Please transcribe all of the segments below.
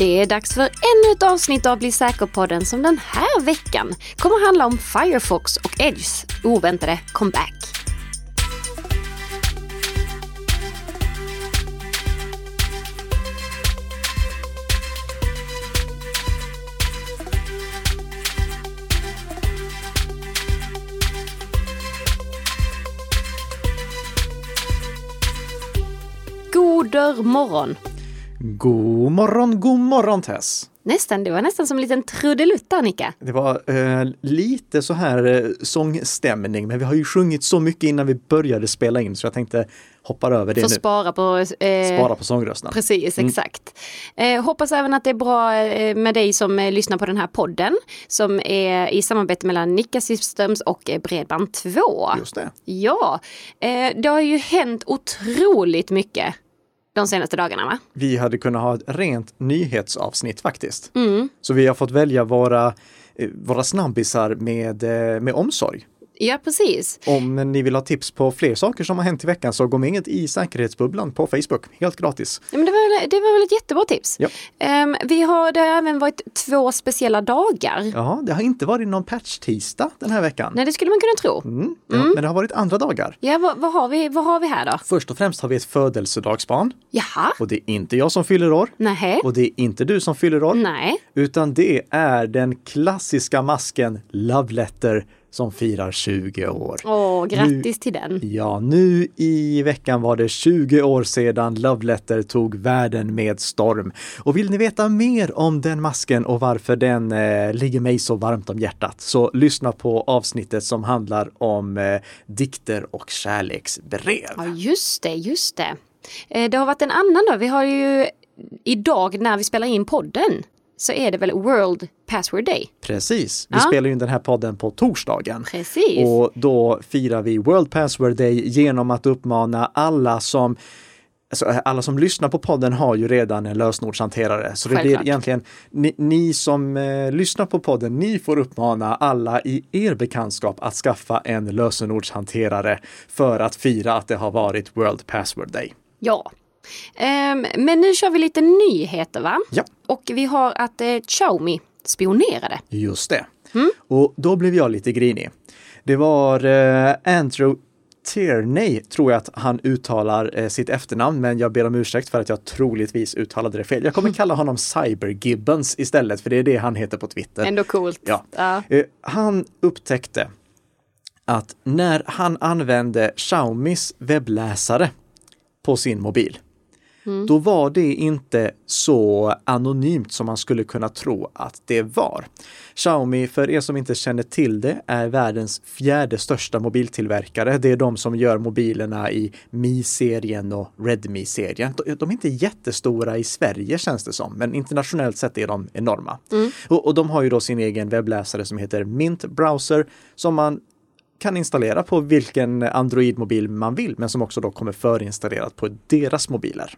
Det är dags för ännu ett avsnitt av Bli säker-podden som den här veckan kommer handla om Firefox och Edges oväntade comeback. Goder morgon! God morgon, god morgon Tess! Nästan, det var nästan som en liten trudelutt Annika. Det var eh, lite så här eh, sångstämning, men vi har ju sjungit så mycket innan vi började spela in så jag tänkte hoppa över det För nu. spara på... Eh, Spara på sångrösterna. Precis, exakt. Eh, hoppas även att det är bra eh, med dig som eh, lyssnar på den här podden som är i samarbete mellan Nika Systems och eh, Bredband2. Just det. Ja, det har ju hänt otroligt mycket de senaste dagarna va? Vi hade kunnat ha ett rent nyhetsavsnitt faktiskt. Mm. Så vi har fått välja våra, eh, våra snabbisar med, eh, med omsorg. Ja, precis. Om ni vill ha tips på fler saker som har hänt i veckan så gå med inget i säkerhetsbubblan på Facebook, helt gratis. Ja, men det, var, det var väl ett jättebra tips. Ja. Ehm, vi har, det har även varit två speciella dagar. Ja, det har inte varit någon patch-tisdag den här veckan. Nej, det skulle man kunna tro. Mm, ja, Men det har varit andra dagar. Ja, vad, vad, har vi, vad har vi här då? Först och främst har vi ett födelsedagsbarn Jaha? och det är inte jag som fyller år Nähä? och det är inte du som fyller år, Nej. utan det är den klassiska masken Love Letter som firar 20 år. Åh, grattis till den. Ja, nu i veckan var det 20 år sedan Love Letter tog världen med storm. Och vill ni veta mer om den masken och varför den eh, ligger mig så varmt om hjärtat så lyssna på avsnittet som handlar om eh, dikter och kärleksbrev. Ja, just det, just det. Eh, Det har varit en annan då. Vi har ju idag när vi spelar in podden så är det väl World Password Day. Precis, vi Ja. spelar ju in den här podden på torsdagen. Precis. Och då firar vi World Password Day genom att uppmana alla som Alltså, alla som lyssnar på podden har ju redan en lösenordshanterare. Så det blir Självklart. egentligen ni, ni som eh, lyssnar på podden, ni får uppmana alla i er bekantskap att skaffa en lösenordshanterare för att fira att det har varit World Password Day. Ja. Ehm, men nu kör vi lite nyheter va? Ja. Och vi har att eh, Xiaomi spionerade. Just det. Mm. Och då blev jag lite grinig. Det var eh, Andrew Tierney, tror jag att han uttalar eh, sitt efternamn, men jag ber om ursäkt för att jag troligtvis uttalade det fel. Jag kommer kalla honom Cyber Gibbons istället, för det är det han heter på Twitter. Ändå coolt. Ja. Ja. Han upptäckte att när han använde Xiaomis webbläsare på sin mobil, då var det inte så anonymt som man skulle kunna tro att det var. Xiaomi, för er som inte känner till det, är världens fjärde största mobiltillverkare. Det är de som gör mobilerna i Mi-serien och Redmi-serien. De, är inte jättestora i Sverige känns det som, men internationellt sett är de enorma. Och, och de har ju då sin egen webbläsare som heter Mint Browser som man kan installera på vilken Android-mobil man vill, men som också då kommer förinstallerat på deras mobiler.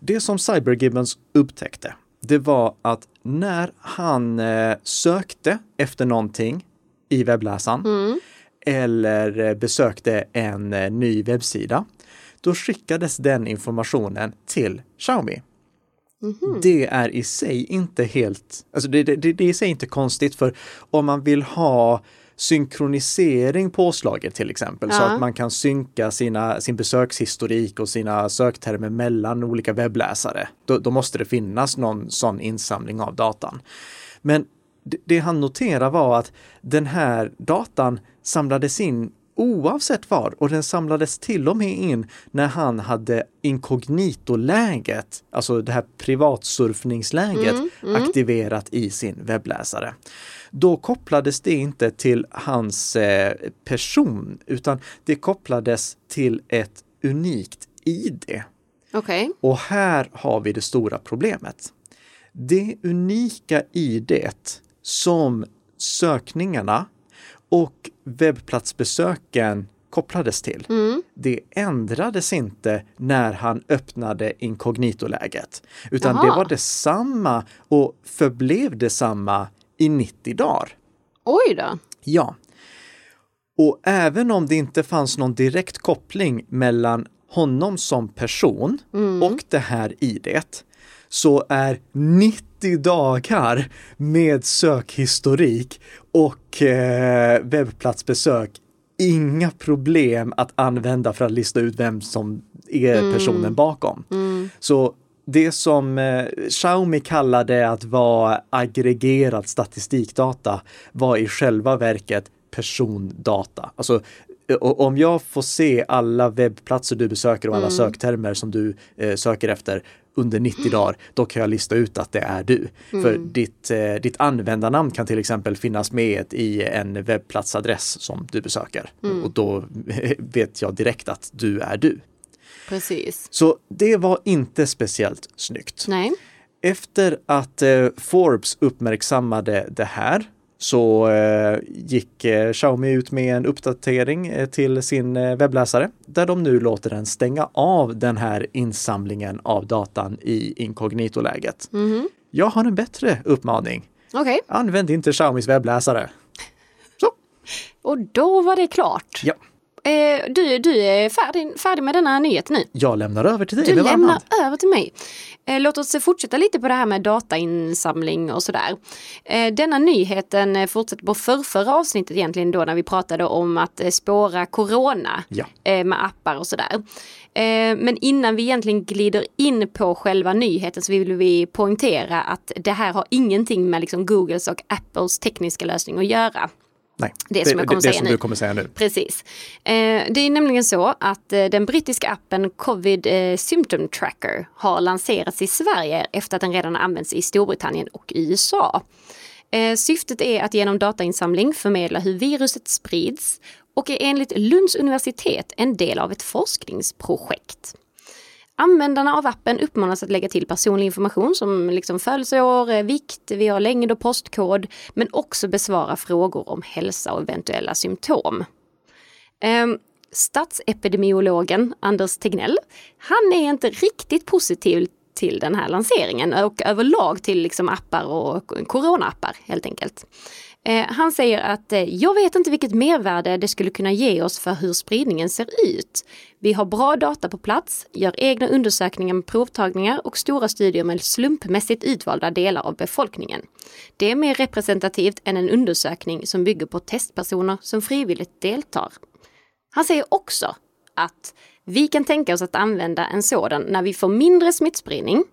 Det som Cybergibbons upptäckte, det var att när han eh, sökte efter någonting i webbläsaren eller eh, besökte en eh, ny webbsida, då skickades den informationen till Xiaomi. Det är i sig inte helt, alltså det, det, det det är i sig inte konstigt för om man vill ha synkronisering påslaget till exempel så Ja. att man kan synka sina, sin besökshistorik och sina söktermer mellan olika webbläsare. Då, då måste det finnas någon sån insamling av datan. Men det, det han noterade var att den här datan samlades in oavsett var och den samlades till och med in när han hade inkognito-läget, alltså det här privatsurfningsläget aktiverat i sin webbläsare. Då kopplades det inte till hans eh, person utan det kopplades till ett unikt ID. Okej. Och här har vi det stora problemet. Det unika idet som sökningarna och webbplatsbesöken kopplades till, det ändrades inte när han öppnade inkognitoläget. Utan det Jaha. var detsamma och förblev detsamma i 90 dagar. Oj då. Ja. Och även om det inte fanns någon direkt koppling mellan honom som person och det här idet så är 90 dagar med sökhistorik och eh, webbplatsbesök inga problem att använda för att lista ut vem som är personen bakom. Så det som eh, Xiaomi kallade att vara aggregerad statistikdata var i själva verket persondata. Alltså om jag får se alla webbplatser du besöker och alla söktermer som du eh, söker efter under 90 dagar, då kan jag lista ut att det är du. För ditt, eh, ditt användarnamn kan till exempel finnas med i en webbplatsadress som du besöker. Och då vet jag direkt att du är du. Precis. Så det var inte speciellt snyggt. Nej. Efter att eh, Forbes uppmärksammade det här så eh, gick eh, Xiaomi ut med en uppdatering eh, till sin webbläsare där de nu låter den stänga av den här insamlingen av datan i inkognitoläget. Jag har en bättre uppmaning. Okej, Använd inte Xiaomis webbläsare. Så, och då var det klart. ja. Eh, du, du är färdig, färdig med denna nyhet nu. Jag lämnar över till dig. Du lämnar hand. över till mig. Eh, låt oss fortsätta lite på det här med datainsamling och sådär. Eh, denna nyheten eh, fortsätter på förrförra avsnittet egentligen då när vi pratade om att eh, spåra corona Ja. eh, med appar och sådär. Men innan vi egentligen glider in på själva nyheten så vill vi poängtera att det här har ingenting med liksom Googles och Apples tekniska lösning att göra. Nej, Det som jag kommer det, säga som nu. du kommer säga nu. Precis. Eh, det är nämligen så att eh, den brittiska appen Covid eh, Symptom Tracker har lanserats i Sverige efter att den redan använts i Storbritannien och USA. Eh, syftet är att genom datainsamling förmedla hur viruset sprids och är enligt Lunds universitet en del av ett forskningsprojekt. Användarna av appen uppmanas att lägga till personlig information som liksom födelseår, eh, vikt, vi har längd och postkod, men också besvara frågor om hälsa och eventuella symptom. Um, statsepidemiologen Anders Tegnell, han är inte riktigt positiv till den här lanseringen och överlag till liksom appar och coronaappar helt enkelt. Eh, han säger att eh, jag vet inte vilket mervärde det skulle kunna ge oss för hur spridningen ser ut. Vi har bra data på plats, gör egna undersökningar med provtagningar och stora studier med slumpmässigt utvalda delar av befolkningen. Det är mer representativt än en undersökning som bygger på testpersoner som frivilligt deltar. Han säger också att vi kan tänka oss att använda en sådan när vi får mindre smittspridning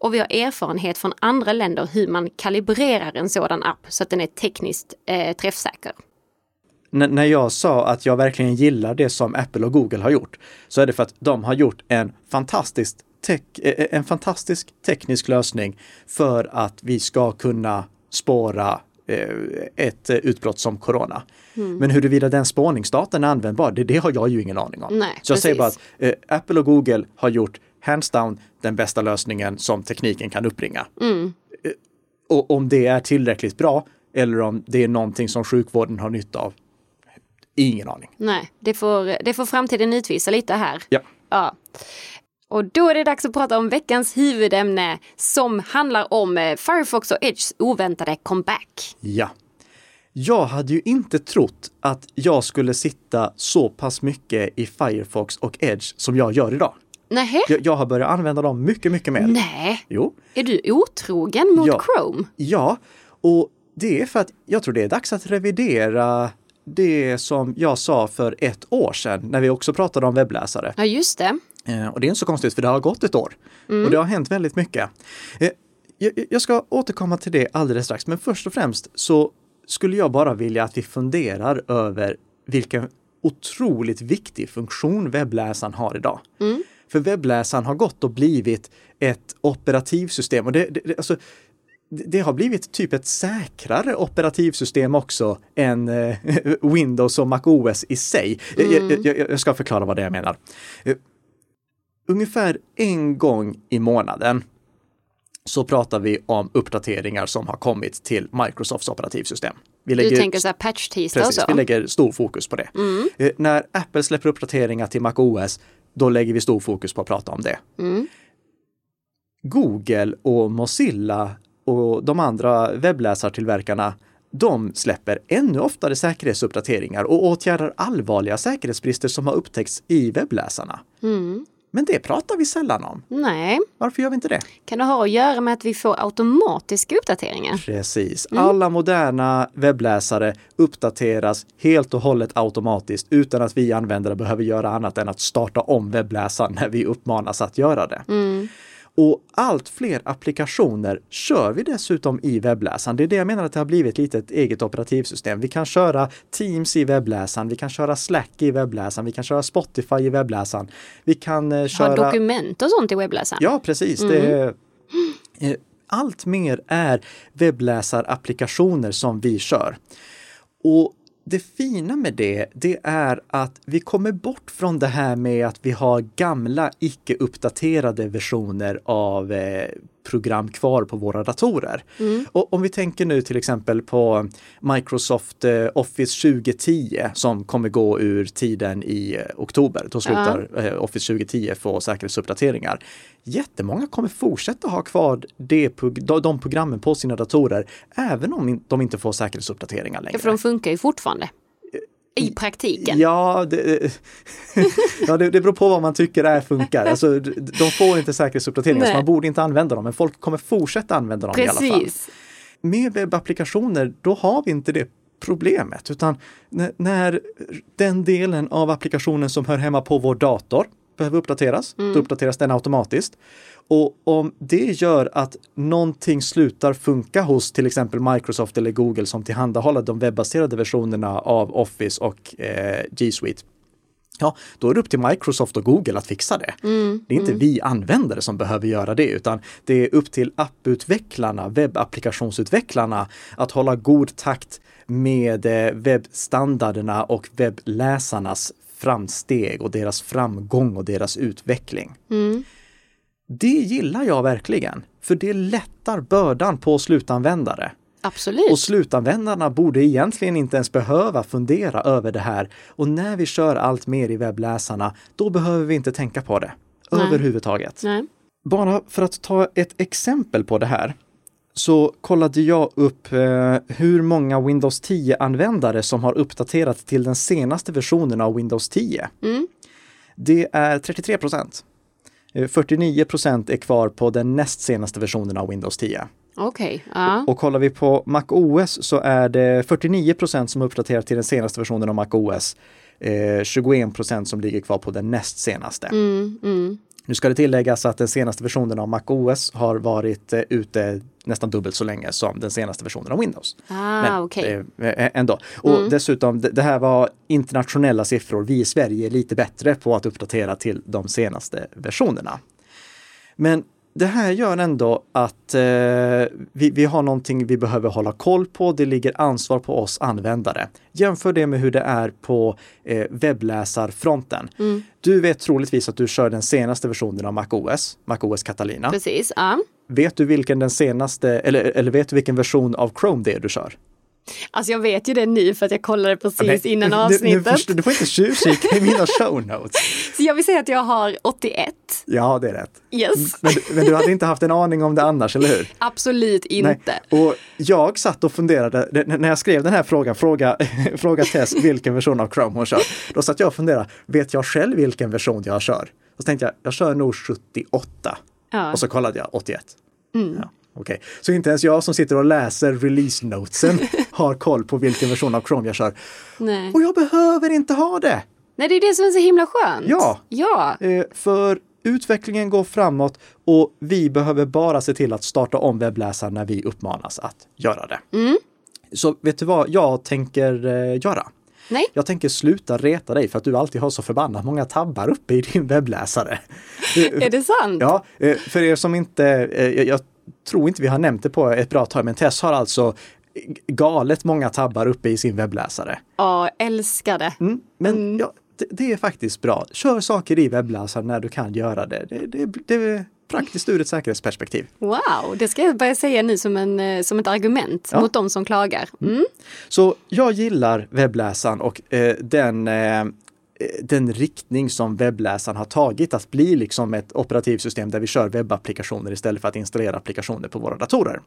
och vi har erfarenhet från andra länder hur man kalibrerar en sådan app så att den är tekniskt eh, träffsäker. N- när jag sa att jag verkligen gillar det som Apple och Google har gjort, så är det för att de har gjort en fantastisk, tech, eh, en fantastisk teknisk lösning för att vi ska kunna spåra eh, ett eh, utbrott som corona. Mm. Men huruvida den spårningsdatan är användbar, det, det har jag ju ingen aning om. Nej, Så jag säger bara precis. att eh, Apple och Google har gjort hands down den bästa lösningen som tekniken kan uppbringa. Mm. Eh, och om det är tillräckligt bra eller om det är någonting som sjukvården har nytta av, ingen aning. Nej, det får, det får framtiden utvisa lite här. Ja. Ja. Och då är det dags att prata om veckans huvudämne som handlar om eh, Firefox och Edges oväntade comeback. Ja. Jag hade ju inte trott att jag skulle sitta så pass mycket i Firefox och Edge som jag gör idag. Nähä? Jag, jag har börjat använda dem mycket, mycket mer. Nej, Jo, är du otrogen mot Ja. Chrome? ja, och det är för att jag tror det är dags att revidera det som jag sa för ett år sedan när vi också pratade om webbläsare. Ja, just det. Eh, Och det är inte så konstigt för det har gått ett år. Och det har hänt väldigt mycket. Eh, Jag, ska återkomma till det alldeles strax, men först och främst så skulle jag bara vilja att vi funderar över vilken otroligt viktig funktion webbläsaren har idag. För webbläsaren har gått och blivit ett operativsystem och det, det, alltså, det har blivit typ ett säkrare operativsystem också än eh, Windows och MacOS i sig. Jag, jag, jag, jag ska förklara vad det är jag menar. Eh, Ungefär en gång i månaden så pratar vi om uppdateringar som har kommit till Microsofts operativsystem. Vi Du tänker så här patch-tisdag och Precis, så? vi lägger stor fokus på det. Eh, När Apple släpper uppdateringar till MacOS, då lägger vi stor fokus på att prata om det. Google och Mozilla och de andra webbläsartillverkarna de släpper ännu oftare säkerhetsuppdateringar och åtgärdar allvarliga säkerhetsbrister som har upptäckts i webbläsarna. Mm. Men det pratar vi sällan om. Nej, Varför gör vi inte det? kan det ha att göra med att vi får automatiska uppdateringar? Precis. Alla moderna webbläsare uppdateras helt och hållet automatiskt utan att vi användare behöver göra annat än att starta om webbläsaren när vi uppmanas att göra det. Och allt fler applikationer kör vi dessutom i webbläsaren. Det är det jag menar att det har blivit lite ett eget operativsystem. Vi kan köra Teams i webbläsaren, vi kan köra Slack i webbläsaren, vi kan köra Spotify i webbläsaren. Vi kan eh, Ha köra... dokument och sånt i webbläsaren? Ja, precis. Det är, eh, allt mer är webbläsarapplikationer som vi kör. Och det fina med det, det är att vi kommer bort från det här med att vi har gamla icke uppdaterade versioner av eh, program kvar på våra datorer. Och om vi tänker nu till exempel på Microsoft eh, Office 2010 som kommer gå ur tiden i eh, oktober. Då slutar eh, Office 2010 få säkerhetsuppdateringar. Jättemånga kommer fortsätta ha kvar det, de- programmen på sina datorer även om de inte får säkerhetsuppdateringar längre. Ja, för de funkar ju fortfarande. I praktiken. Ja, det, ja det, det beror på vad man tycker är funkar. Alltså, de får inte säkerhetsuppdateringar så Nej. man borde inte använda dem, men folk kommer fortsätta använda dem i alla fall. Precis. Med webbapplikationer, då har vi inte det problemet, utan när, när den delen av applikationen som hör hemma på vår dator behöver uppdateras, då uppdateras den automatiskt. Och om det gör att någonting slutar funka hos till exempel Microsoft eller Google som tillhandahåller de webbaserade versionerna av Office och eh, G Suite, Ja, då är det upp till Microsoft och Google att fixa det. Det är inte vi användare som behöver göra det, utan det är upp till apputvecklarna, webbapplikationsutvecklarna att hålla god takt med eh, webbstandarderna och webbläsarnas framsteg och deras framgång och deras utveckling. Det gillar jag verkligen, för det lättar bördan på slutanvändare. Absolut. Och slutanvändarna borde egentligen inte ens behöva fundera över det här. Och när vi kör allt mer i webbläsarna, då behöver vi inte tänka på det Nej. överhuvudtaget. Nej. Bara för att ta ett exempel på det här så kollade jag upp eh, hur många Windows 10-användare som har uppdaterat till den senaste versionen av Windows 10. Mm. Det är 33 procent. Eh, 49 procent är kvar på den näst senaste versionen av Windows 10. Okej. Ja. Och kollar vi på Mac OS så är det 49 procent som uppdaterat till den senaste versionen av Mac OS. Eh, 21 procent som ligger kvar på den näst senaste. Mm, mm. Nu ska det tilläggas att den senaste versionen av Mac OS har varit eh, ute nästan dubbelt så länge som den senaste versionen av Windows. Ah, okej. eh, eh, ändå. Och dessutom, det, det här var internationella siffror. Vi i Sverige är lite bättre på att uppdatera till de senaste versionerna. Men det här gör ändå att eh, vi, vi har någonting vi behöver hålla koll på. Det ligger ansvar på oss användare. Jämför det med hur det är på eh, webbläsarfronten. Du vet troligtvis att du kör den senaste versionen av MacOS, MacOS Catalina. Precis. Ja. Vet du vilken den senaste, eller, eller vet du vilken version av Chrome det är du kör? Alltså jag vet ju det nu för att jag kollade precis Nej, innan nu- Nu, avsnittet. förstår, du får inte tjuvkika i mina show notes. Så jag vill säga att jag har 81. Ja, det är rätt. Yes. Men, men du hade inte haft en aning om det annars, eller hur? Absolut inte. Nej. Och jag satt och funderade, när jag skrev den här frågan, fråga, fråga Tess vilken version av Chrome hon kör. Då satt jag och funderade, vet jag själv vilken version jag kör? Och så tänkte jag, jag kör nog 78. Ja. Och så kollade jag 81. Ja, Okej, så inte ens jag som sitter och läser release notesen har koll på vilken version av Chrome jag kör. Nej. Och jag behöver inte ha det! Nej, det är det som är så himla skönt. Ja. Ja. Eh, för utvecklingen går framåt och vi behöver bara se till att starta om webbläsaren när vi uppmanas att göra det. Så vet du vad jag tänker eh, göra? Nej. Jag tänker sluta reta dig för att du alltid har så förbannat många tabbar uppe i din webbläsare. Är det sant? Ja, eh, för er som inte, eh, jag- tror inte vi har nämnt det på ett bra tag, men Tess har alltså galet många tabbar uppe i sin webbläsare. Ja, älskar det. Mm, men ja, det, det är faktiskt bra. Kör saker i webbläsaren när du kan göra det. Det, det, praktiskt ur ett säkerhetsperspektiv. Wow, det ska jag börja säga nu som, en, eh, som ett argument Ja. mot de som klagar. Mm. Så jag gillar webbläsaren och eh, den, eh, den riktning som webbläsaren har tagit att bli liksom ett operativsystem där vi kör webbapplikationer istället för att installera applikationer på våra datorer.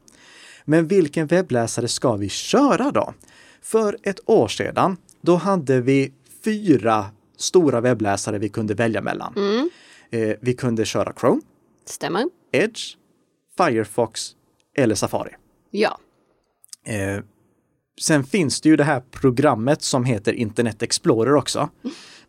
Men vilken webbläsare ska vi köra då? För ett år sedan, då hade vi fyra stora webbläsare vi kunde välja mellan. Mm. Eh, vi kunde köra Chrome, Stämmer. Edge, Firefox eller Safari. Ja. Eh, sen finns det ju det här programmet som heter Internet Explorer också.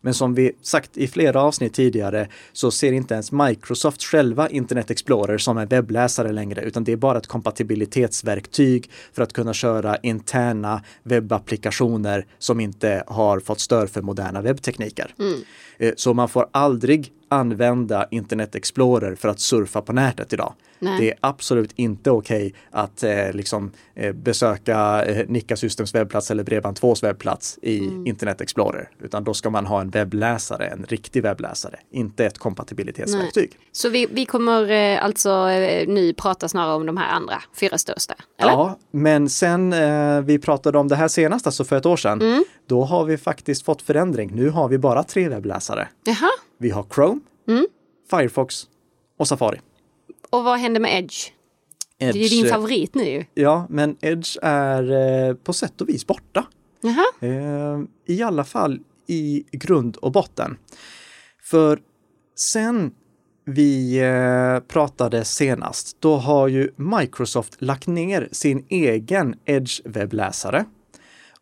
Men som vi sagt i flera avsnitt tidigare så ser inte ens Microsoft själva Internet Explorer som en webbläsare längre, utan det är bara ett kompatibilitetsverktyg för att kunna köra interna webbapplikationer som inte har fått stöd för moderna webbtekniker. Eh, Så man får aldrig använda Internet Explorer för att surfa på nätet idag. Nej. Det är absolut inte okej att eh, liksom, eh, besöka eh, Nika Systems webbplats eller Bredband2s webbplats i Internet Explorer. Utan då ska man ha en webbläsare, en riktig webbläsare, inte ett kompatibilitetsverktyg. Så vi, vi kommer eh, alltså eh, nu prata snarare om de här andra fyra största? Eller? Ja, men sen eh, vi pratade om det här senast, alltså för ett år sedan, Mm. då har vi faktiskt fått förändring. Nu har vi bara tre webbläsare. Jaha. Vi har Chrome, Mm. Firefox och Safari. Och vad händer med Edge? Det är din Edge, eh, favorit nu ju. Ja, men Edge är eh, på sätt och vis borta. Eh, I alla fall i grund och botten. För sen vi eh, pratade senast, då har ju Microsoft lagt ner sin egen Edge-webbläsare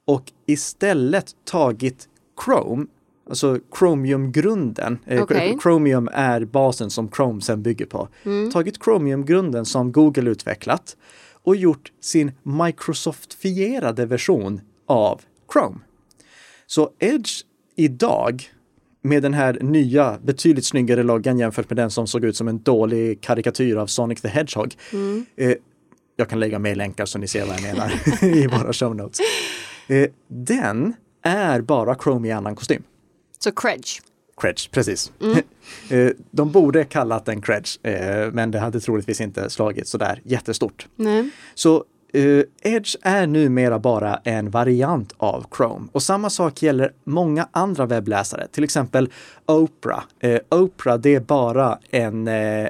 och istället tagit Chrome, alltså Chromium-grunden. Eh, Okej. Chromium är basen som Chrome sen bygger på. Tagit Chromium-grunden som Google utvecklat och gjort sin Microsoft-fierade version av Chrome. Så Edge idag med den här nya, betydligt snyggare loggan jämfört med den som såg ut som en dålig karikatyr av Sonic the Hedgehog. Eh, jag kan lägga med länkar så ni ser vad jag menar i våra show notes. Eh, den är bara Chrome i annan kostym. Så Credge. Credge, precis. Eh, De borde kallat den Credge, eh, men det hade troligtvis inte slagit sådär jättestort. Nej. Så eh, Edge är numera bara en variant av Chrome. Och samma sak gäller många andra webbläsare, till exempel Opera. Eh, Opera, det är bara en, eh,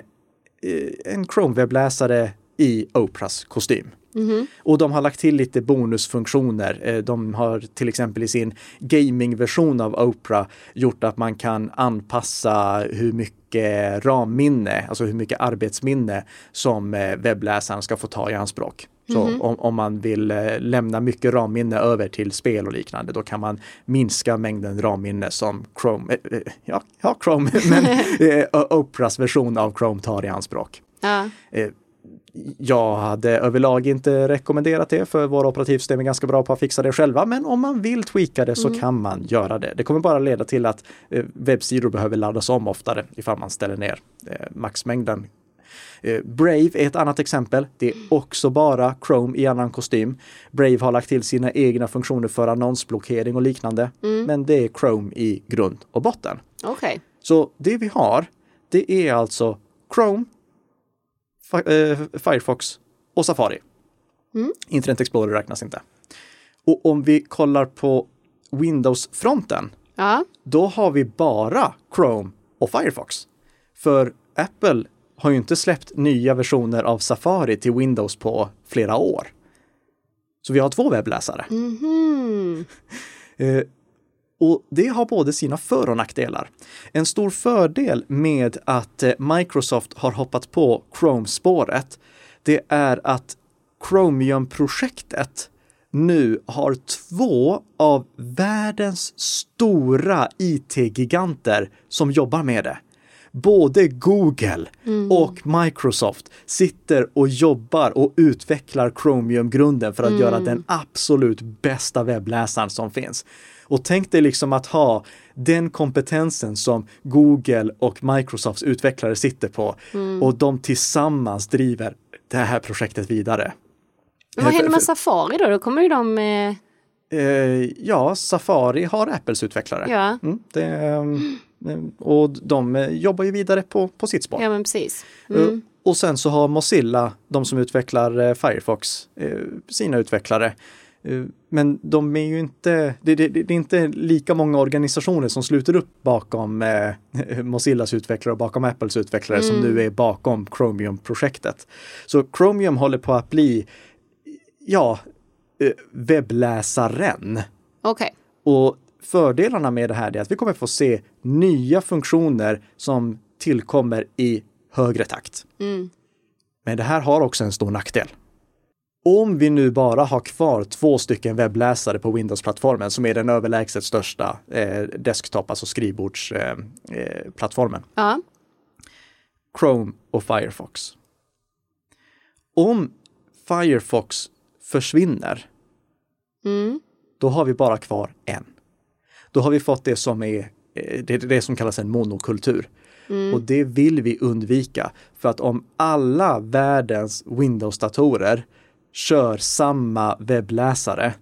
en Chrome-webbläsare i Operas kostym. Och de har lagt till lite bonusfunktioner. Eh, De har till exempel i sin gamingversion av Opera gjort att man kan anpassa hur mycket ramminne, alltså hur mycket arbetsminne som eh, webbläsaren ska få ta i anspråk. Så om, om man vill eh, lämna mycket ramminne över till spel och liknande, då kan man minska mängden ramminne som Chrome, eh, ja, ja Chrome, men eh, Operas version av Chrome tar i anspråk. Ja. Jag hade överlag inte rekommenderat det för våra operativsystem är ganska bra på att fixa det själva. Men om man vill tweaka det så kan man göra det. Det kommer bara leda till att eh, webbsidor behöver laddas om oftare ifall man ställer ner eh, maxmängden. Eh, Brave är ett annat exempel. Det är också bara Chrome i annan kostym. Brave har lagt till sina egna funktioner för annonsblockering och liknande. Men det är Chrome i grund och botten. Okej. Så det vi har, det är alltså Chrome, Firefox och Safari. Internet Explorer räknas inte. Och om vi kollar på Windows-fronten, Ja. då har vi bara Chrome och Firefox. För Apple har ju inte släppt nya versioner av Safari till Windows på flera år. Så vi har två webbläsare. Mhm. Eh, och det har både sina för och nackdelar. En stor fördel med att eh, Microsoft har hoppat på Chrome-spåret, det är att Chromium-projektet nu har två av världens stora IT-giganter som jobbar med det. Både Google och Microsoft sitter och jobbar och utvecklar Chromium-grunden för att göra den absolut bästa webbläsaren som finns. Och tänk dig liksom att ha den kompetensen som Google och Microsofts utvecklare sitter på och de tillsammans driver det här projektet vidare. Men vad händer med Safari då? Då kommer ju de... Eh, Eh, ja, Safari har Apples utvecklare. ja. Mm, det, eh, och de eh, jobbar ju vidare på, på sitt spår. ja, men precis. Mm. Och sen så har Mozilla, de som utvecklar Firefox, sina utvecklare. Eh, Men de är ju inte, det, det, det är inte lika många organisationer som sluter upp bakom eh, Mozillas utvecklare och bakom Apples utvecklare som nu är bakom Chromium-projektet. Så Chromium håller på att bli ja, eh, webbläsaren. Okej. Och fördelarna med det här är att vi kommer få se nya funktioner som tillkommer i högre takt. Men det här har också en stor nackdel. Om vi nu bara har kvar två stycken webbläsare på Windows-plattformen som är den överlägset största eh, desktop, alltså skrivbordsplattformen. Eh, eh. Ja. Chrome och Firefox. Om Firefox försvinner, då har vi bara kvar en. Då har vi fått det som är eh, det, det som kallas en monokultur. Och det vill vi undvika. För att om alla världens Windows-datorer kör samma webbläsare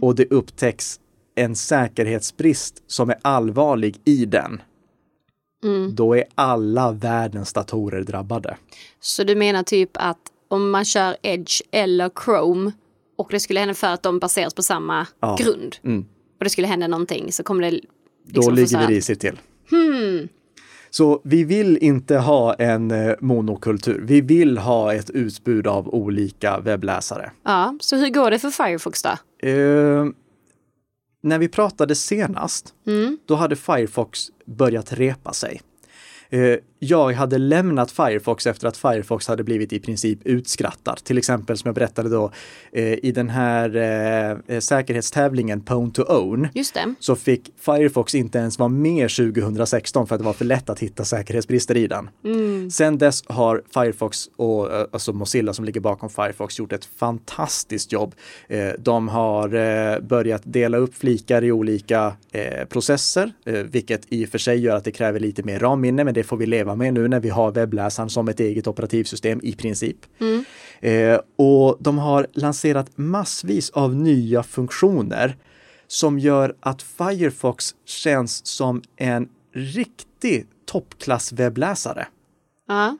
och det upptäcks en säkerhetsbrist som är allvarlig i den, då är alla världens datorer drabbade. Så du menar typ att om man kör Edge eller Chrome och det skulle hända för att de baseras på samma Ja. grund Mm. och det skulle hända någonting så kommer det Då liksom få ligger vi risigt till. Så vi vill inte ha en eh, monokultur. Vi vill ha ett utbud av olika webbläsare. Ja, så hur går det för Firefox då? Eh, när vi pratade senast, då hade Firefox börjat repa sig. Eh, jag hade lämnat Firefox efter att Firefox hade blivit i princip utskrattad. Till exempel som jag berättade då eh, i den här eh, säkerhetstävlingen Pwn to Own Just det. så fick Firefox inte ens vara med 2016 för att det var för lätt att hitta säkerhetsbrister i den. Sen dess har Firefox och alltså Mozilla som ligger bakom Firefox gjort ett fantastiskt jobb. De har börjat dela upp flikar i olika processer, vilket i och för sig gör att det kräver lite mer RAM-minne, men det får vi leva med nu när vi har webbläsaren som ett eget operativsystem i princip. Eh, och de har lanserat massvis av nya funktioner som gör att Firefox känns som en riktig toppklass webbläsare. Ja.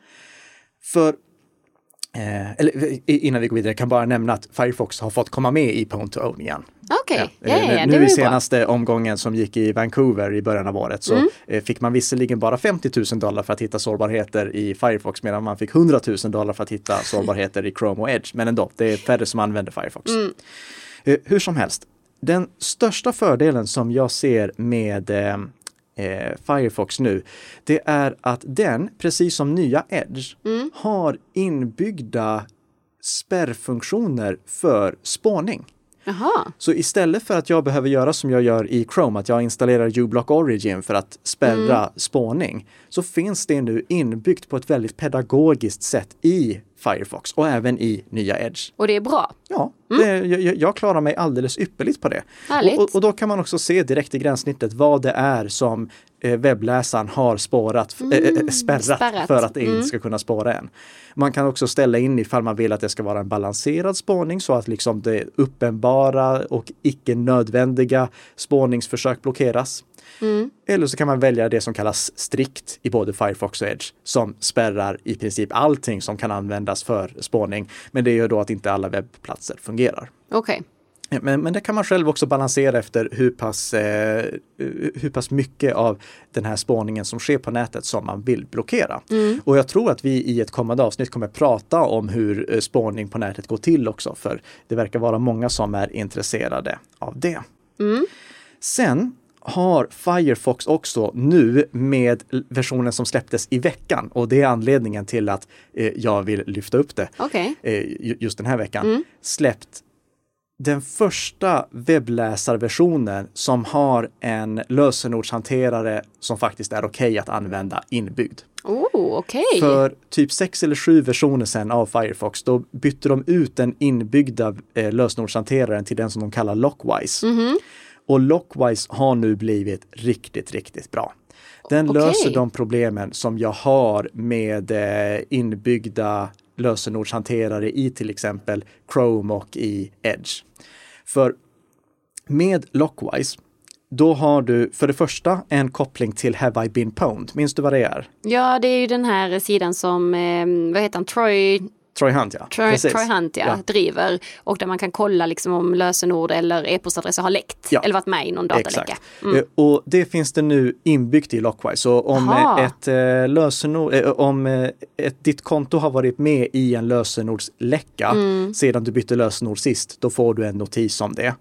För Eh, eller i- innan vi går vidare kan jag bara nämna att Firefox har fått komma med i Pwn to Own igen. Okej, ja, Eh, ja, nu- i ju bra. senaste omgången som gick i Vancouver i början av året så Mm. eh, fick man visserligen bara 50 000 dollar för att hitta sårbarheter i Firefox medan man fick 100 000 dollar för att hitta sårbarheter i Chrome och Edge. Men ändå, det är färre som använder Firefox. Mm. Eh, hur som helst, den största fördelen som jag ser med eh, eh, Firefox nu, det är att den, precis som nya Edge, Mm. har inbyggda spärrfunktioner för spårning. Jaha, Så istället för att jag behöver göra som jag gör i Chrome, att jag installerar uBlock Origin för att spärra Mm. spårning, så finns det nu inbyggt på ett väldigt pedagogiskt sätt i Firefox och även i nya Edge. och det är bra. Ja, det, jag, jag klarar mig alldeles ypperligt på det. Mm. Härligt. Och, och, och då kan man också se direkt i gränssnittet vad det är som eh, webbläsaren har spårat, eh, eh, spärrat, Mm, spärrat. för att det Mm. inte ska kunna spåra en. Man kan också ställa in ifall man vill att det ska vara en balanserad spårning så att liksom det uppenbara och icke nödvändiga spårningsförsök blockeras. Mm. Eller så kan man välja det som kallas strikt i både Firefox och Edge som spärrar i princip allting som kan användas för spårning. Men det gör då att inte alla webbplatser fungerar. Okej, Men, men det kan man själv också balansera efter hur pass, eh, hur pass mycket av den här spårningen som sker på nätet som man vill blockera. Och jag tror att vi i ett kommande avsnitt kommer prata om hur eh, spårning på nätet går till också, för det verkar vara många som är intresserade av det. Sen har Firefox också nu med versionen som släpptes i veckan och det är anledningen till att eh, jag vill lyfta upp det okej. eh, ju- just den här veckan, släppt den första webbläsarversionen som har en lösenordshanterare som faktiskt är okej att använda inbyggd. Oh, okej. För typ sex eller sju versioner sedan av Firefox, då bytte de ut den inbyggda eh, lösenordshanteraren till den som de kallar Lockwise. Och Lockwise har nu blivit riktigt, riktigt bra. Den Okej. löser de problemen som jag har med eh, inbyggda lösenordshanterare i till exempel Chrome och i Edge. För med Lockwise, då har du för det första en koppling till Have I been pwned? Minns du vad det är? Ja, det är ju den här sidan som, eh, vad heter han, Troy Troy Hunt ja. Troy. Troy Hunt ja, Ja. driver och där man kan kolla liksom om lösenord eller e-postadresser har läckt Ja. eller varit med i någon dataläcka. Exakt. Eh, Och det finns det nu inbyggt i Lockwise. Så om Aha. eh, ett eh, lösenord, om ett, ditt konto har varit med i en lösenordsläcka Mm. sedan du bytte lösenord sist, då får du en notis om det.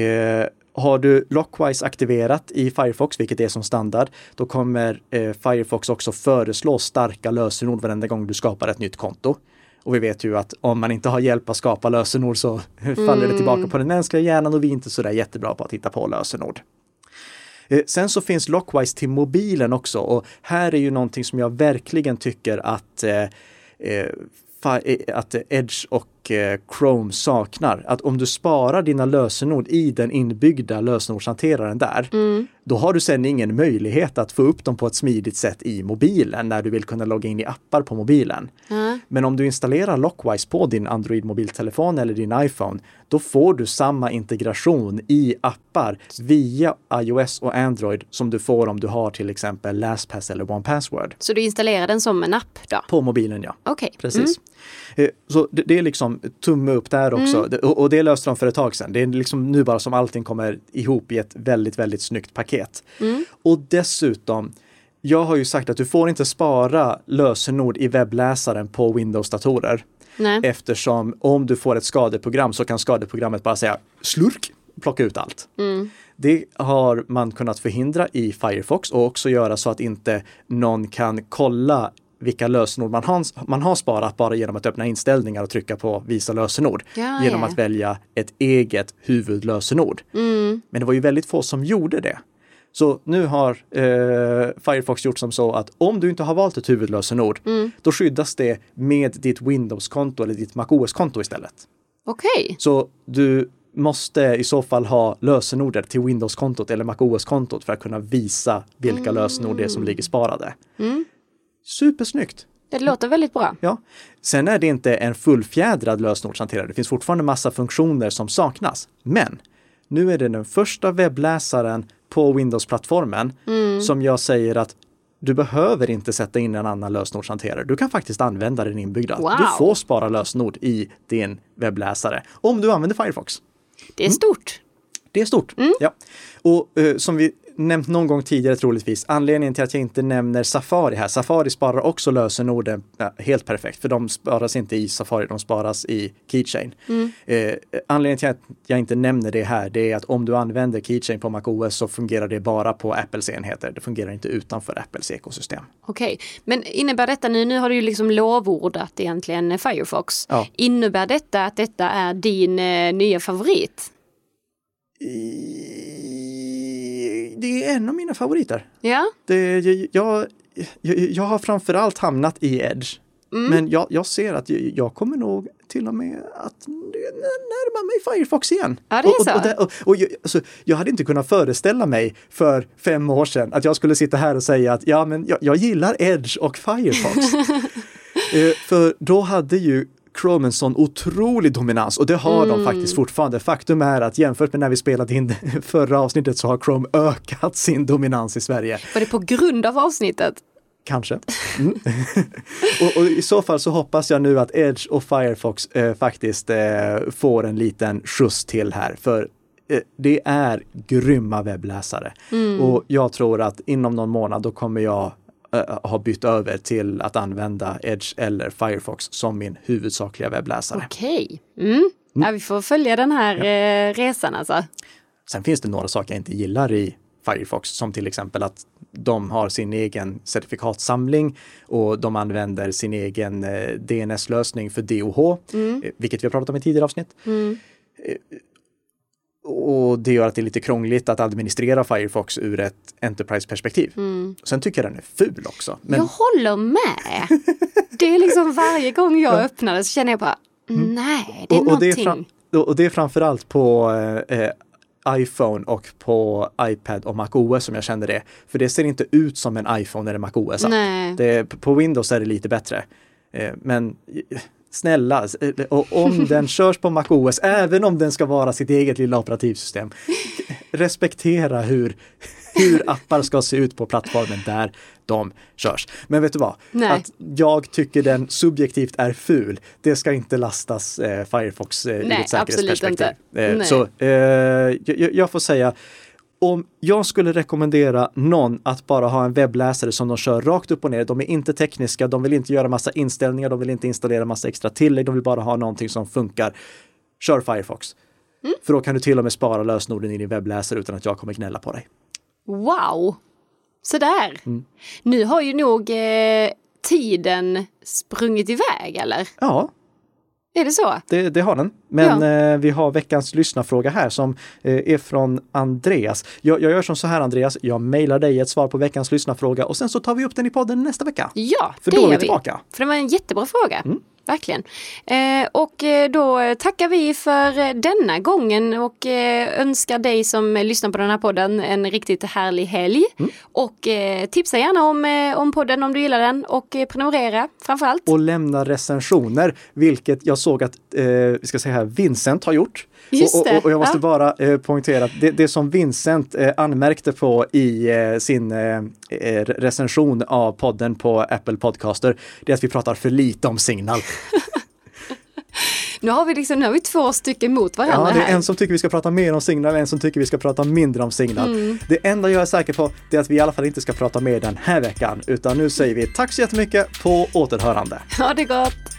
Eh, har du Lockwise aktiverat i Firefox, vilket är som standard, då kommer eh, Firefox också föreslå starka lösenord varenda gång du skapar ett nytt konto. Och vi vet ju att om man inte har hjälp att skapa lösenord så faller det tillbaka på den mänskliga hjärnan och vi är inte så där jättebra på att hitta på lösenord. Eh, Sen så finns Lockwise till mobilen också och här är ju någonting som jag verkligen tycker att eh, eh, eh, att Edge och eh, Chrome saknar. Att om du sparar dina lösenord i den inbyggda lösenordshanteraren där, då har du sen ingen möjlighet att få upp dem på ett smidigt sätt i mobilen när du vill kunna logga in i appar på mobilen. Ja. Men om du installerar Lockwise på din Android-mobiltelefon eller din iPhone, då får du samma integration i appar via iOS och Android som du får om du har till exempel LastPass eller OnePassword. Så du installerar den som en app då? På mobilen ja. Okej. Precis. Eh, Så det är liksom tumme upp där också. Det- Och, och det löste de för ett tag sedan. Det är liksom nu bara som allting kommer ihop i ett väldigt, väldigt snyggt paket. Och dessutom, jag har ju sagt att du får inte spara lösenord i webbläsaren på Windows-datorer. Eftersom om du får ett skadeprogram så kan skadeprogrammet bara säga slurk, plocka ut allt. Det har man kunnat förhindra i Firefox och också göra så att inte någon kan kolla vilka lösenord man har, man har sparat bara genom att öppna inställningar och trycka på visa lösenord. Ja, genom ja. att välja ett eget huvudlösenord. Men det var ju väldigt få som gjorde det. Så nu har eh, Firefox gjort som så att om du inte har valt ett huvudlösenord, då skyddas det med ditt Windows-konto eller ditt MacOS-konto istället. Okej. Så du måste i så fall ha lösenordet till Windows-kontot eller MacOS-kontot för att kunna visa vilka lösenord det är som ligger sparade. Supersnyggt! Det låter väldigt bra. Ja. Sen är det inte en fullfjädrad lösenordshanterare. Det finns fortfarande massa funktioner som saknas. Men nu är det den första webbläsaren på Windows-plattformen som jag säger att du behöver inte sätta in en annan lösenordshanterare. Du kan faktiskt använda den inbyggda. Wow. Du får spara lösenord i din webbläsare om du använder Firefox. Det är stort. Det är stort. Ja. Och eh, som vi nämnt någon gång tidigare troligtvis, anledningen till att jag inte nämner Safari här, Safari sparar också lösenorden ja, helt perfekt, för de sparas inte i Safari, de sparas i Keychain. Eh, anledningen till att jag inte nämner det här, det är att om du använder Keychain på MacOS så fungerar det bara på Apples enheter. Det fungerar inte utanför Apples ekosystem. Okej, men innebär detta nu, nu har du ju liksom lovordat egentligen Firefox. Ja. Innebär detta att detta är din eh, nya favorit? I- Det är en av mina favoriter. Ja, Det, jag, jag, jag, har framförallt hamnat i Edge. Men jag, jag ser att jag, jag kommer nog till och med att närma mig Firefox igen. Ja, det är så. Och, och, det- och, och jag, alltså, jag hade inte kunnat föreställa mig för fem år sedan att jag skulle sitta här och säga att ja, men jag, jag gillar Edge och Firefox. eh, för då hade ju Chrome en sån otrolig dominans och det har de faktiskt fortfarande. Faktum är att jämfört med när vi spelade in förra avsnittet så har Chrome ökat sin dominans i Sverige. var det på grund av avsnittet? Kanske. Mm. och, och i så fall så hoppas jag nu att Edge och Firefox eh, faktiskt eh, får en liten skjuts till här. För eh, det är grymma webbläsare. Och jag tror att inom någon månad då kommer jag eh, ha bytt över till att använda Edge eller Firefox som min huvudsakliga webbläsare. Okej. Mm. Ja, vi får följa den här eh, resan alltså. Sen finns det några saker jag inte gillar i Firefox, som till exempel att de har sin egen certifikatsamling och de använder sin egen eh, DNS-lösning för DOH, eh, vilket vi har pratat om i tidigare avsnitt. Eh, Och det gör att det är lite krångligt att administrera Firefox ur ett Enterprise-perspektiv. Sen tycker jag den är ful också. Men Jag håller med. Det är liksom varje gång jag öppnar det så känner jag bara, nej, det är och, och, det är någonting. fram, och det är framförallt på eh, iPhone och på iPad och MacOS som jag känner det. För det ser inte ut som en iPhone eller MacOS. på Windows är det lite bättre. Eh, men snälla, eh, och om den körs på MacOS, även om den ska vara sitt eget lilla operativsystem, respektera hur, hur appar ska se ut på plattformen där. de körs. Men vet du vad? Nej. Att jag tycker den subjektivt är ful, det ska inte lastas eh, Firefox eh, ur Nej, ett säkerhetsperspektiv. Eh, så eh, jag, jag får säga, om jag skulle rekommendera någon att bara ha en webbläsare som de kör rakt upp och ner, de är inte tekniska, de vill inte göra massa inställningar, de vill inte installera massa extra tillägg, de vill bara ha någonting som funkar. Kör Firefox. Mm. För då kan du till och med spara lösenorden i din webbläsare utan att jag kommer gnälla på dig. Wow! Sådär. Mm. Nu har ju nog eh, tiden sprungit iväg, eller? Ja, Är det så? det, det har den. Men eh, vi har veckans lyssnarfråga här som eh, är från Andreas. Jag, jag gör som så här Andreas, jag mejlar dig ett svar på veckans lyssnarfråga och sen så tar vi upp den i podden nästa vecka. Ja, För det då är vi tillbaka. Mm. För det var en jättebra fråga. Verkligen. Eh, och eh, då tackar vi för denna gången och eh, önskar dig som lyssnar på den här podden en riktigt härlig helg. Mm. Och eh, tipsa gärna om, om podden om du gillar den och prenumerera framförallt. Och lämna recensioner, vilket jag såg att, eh, vi ska säga här, Vincent har gjort. Just och, och, och jag måste ja. bara eh, poängtera att det, det som Vincent eh, anmärkte på i sin recension av podden på Apple Podcaster, det är att vi pratar för lite om Signal. Nu har vi liksom, nu har vi två stycken mot varandra Ja, det är här. en som tycker vi ska prata mer om Signal, en som tycker vi ska prata mindre om Signal. Det enda jag är säker på är att vi i alla fall inte ska prata mer den här veckan, utan nu säger vi tack så jättemycket på återhörande. Ha det gott!